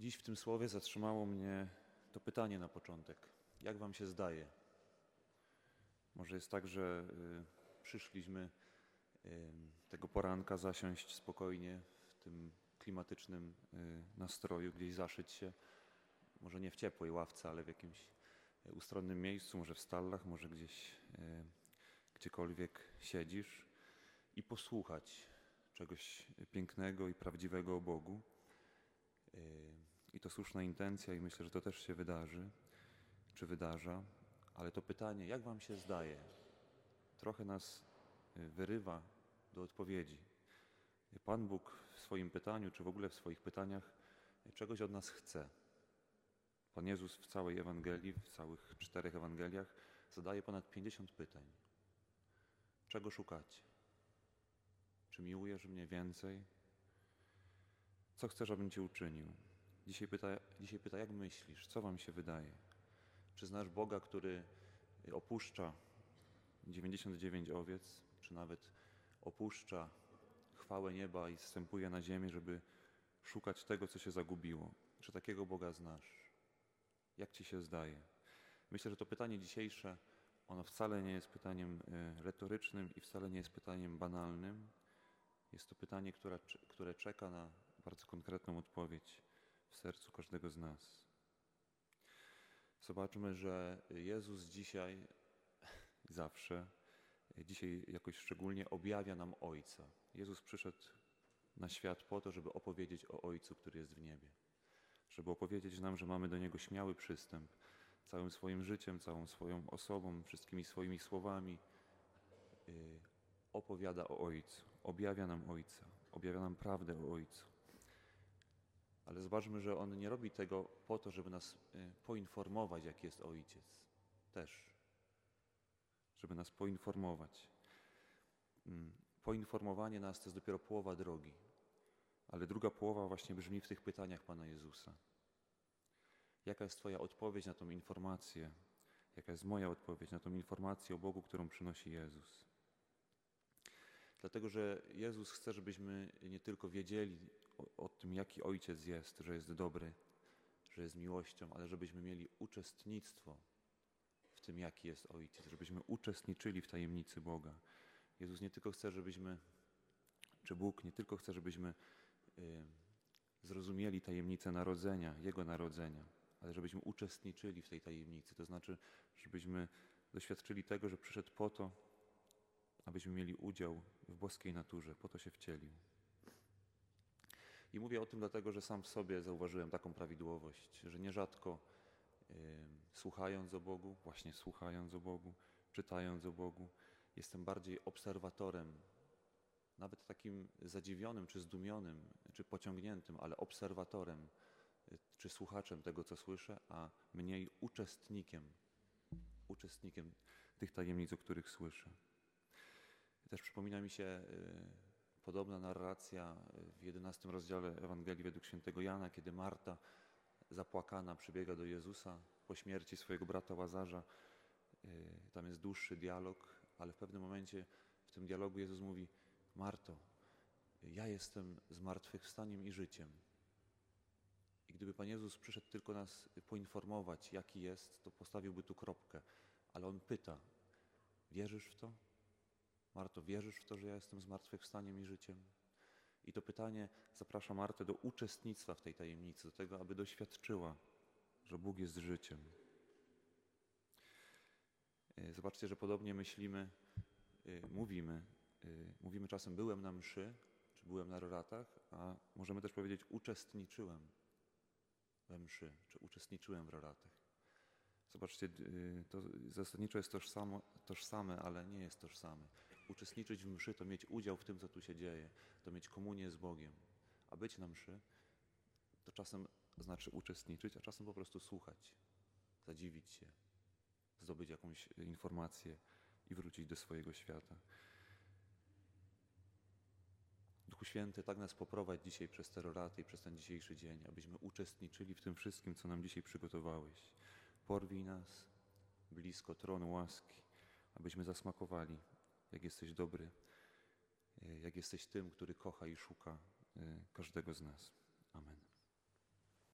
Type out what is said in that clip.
Dziś w tym słowie zatrzymało mnie to pytanie na początek. Jak wam się zdaje? Może jest tak, że y, przyszliśmy y, tego poranka zasiąść spokojnie w tym klimatycznym y, nastroju, gdzieś zaszyć się, może nie w ciepłej ławce, ale w jakimś ustronnym miejscu, może w stallach, może gdzieś gdziekolwiek siedzisz i posłuchać czegoś pięknego i prawdziwego o Bogu. I to słuszna intencja, i myślę, że to też się wydarzy, czy wydarza. Ale to pytanie, jak Wam się zdaje, trochę nas y, wyrywa do odpowiedzi. Pan Bóg w swoim pytaniu, czy w ogóle w swoich pytaniach, y, czegoś od nas chce. Pan Jezus w całej Ewangelii, w całych czterech Ewangeliach zadaje ponad 50 pytań. Czego szukacie? Czy miłujesz mnie więcej? Co chcesz, abym Cię uczynił? Dzisiaj pyta, dzisiaj pyta, jak myślisz? Co Wam się wydaje? Czy znasz Boga, który opuszcza 99 owiec, czy nawet opuszcza chwałę nieba i zstępuje na ziemię, żeby szukać tego, co się zagubiło? Czy takiego Boga znasz? Jak Ci się zdaje? Myślę, że to pytanie dzisiejsze, ono wcale nie jest pytaniem y, retorycznym i wcale nie jest pytaniem banalnym. Jest to pytanie, które czeka na bardzo konkretną odpowiedź w sercu każdego z nas. Zobaczmy, że Jezus dzisiaj, zawsze, dzisiaj jakoś szczególnie objawia nam Ojca. Jezus przyszedł na świat po to, żeby opowiedzieć o Ojcu, który jest w niebie. Żeby opowiedzieć nam, że mamy do Niego śmiały przystęp całym swoim życiem, całą swoją osobą, wszystkimi swoimi słowami. Y, opowiada o Ojcu, objawia nam Ojca, objawia nam prawdę o Ojcu. Ale zobaczmy, że On nie robi tego po to, żeby nas y, poinformować, jaki jest Ojciec. Też. Żeby nas poinformować. Mm, poinformowanie nas to jest dopiero połowa drogi. Ale druga połowa właśnie brzmi w tych pytaniach Pana Jezusa. Jaka jest Twoja odpowiedź na tą informację? Jaka jest moja odpowiedź na tą informację o Bogu, którą przynosi Jezus? Dlatego, że Jezus chce, żebyśmy nie tylko wiedzieli o, tym, jaki Ojciec jest, że jest dobry, że jest miłością, ale żebyśmy mieli uczestnictwo w tym, jaki jest Ojciec, żebyśmy uczestniczyli w tajemnicy Boga. Jezus nie tylko chce, żebyśmy, czy Bóg nie tylko chce, żebyśmy y, zrozumieli tajemnicę narodzenia, Jego narodzenia, ale żebyśmy uczestniczyli w tej tajemnicy, to znaczy, żebyśmy doświadczyli tego, że przyszedł po to, abyśmy mieli udział w boskiej naturze, po to się wcielił. I mówię o tym dlatego, że sam w sobie zauważyłem taką prawidłowość, że nierzadko y, słuchając o Bogu, właśnie słuchając o Bogu, czytając o Bogu, jestem bardziej obserwatorem, nawet takim zadziwionym, czy zdumionym, czy pociągniętym, ale obserwatorem, y, czy słuchaczem tego, co słyszę, a mniej uczestnikiem, uczestnikiem tych tajemnic, o których słyszę. Też przypomina mi się y, podobna narracja w jedenastym rozdziale Ewangelii według świętego Jana, kiedy Marta zapłakana przybiega do Jezusa po śmierci swojego brata Łazarza. Y, tam jest dłuższy dialog, ale w pewnym momencie w tym dialogu Jezus mówi: Marto, ja jestem zmartwychwstaniem i życiem. I gdyby Pan Jezus przyszedł tylko nas poinformować, jaki jest, to postawiłby tu kropkę. Ale On pyta: Wierzysz w to? Marto, wierzysz w to, że ja jestem zmartwychwstaniem i życiem? I to pytanie zaprasza Martę do uczestnictwa w tej tajemnicy, do tego, aby doświadczyła, że Bóg jest życiem. E, zobaczcie, że podobnie myślimy, e, mówimy. E, mówimy czasem byłem na mszy, czy byłem na roratach, a możemy też powiedzieć uczestniczyłem we mszy, czy uczestniczyłem w roratach. Zobaczcie, to zasadniczo jest tożsame, tożsame, ale nie jest tożsame. Uczestniczyć w mszy to mieć udział w tym, co tu się dzieje, to mieć komunię z Bogiem. A być na mszy to czasem znaczy uczestniczyć, a czasem po prostu słuchać, zadziwić się, zdobyć jakąś informację i wrócić do swojego świata. Duchu Święty, tak nas poprowadź dzisiaj przez te i przez ten dzisiejszy dzień, abyśmy uczestniczyli w tym wszystkim, co nam dzisiaj przygotowałeś. Porwij nas blisko tronu łaski, abyśmy zasmakowali, jak jesteś dobry, jak jesteś tym, który kocha i szuka e, każdego z nas. Amen.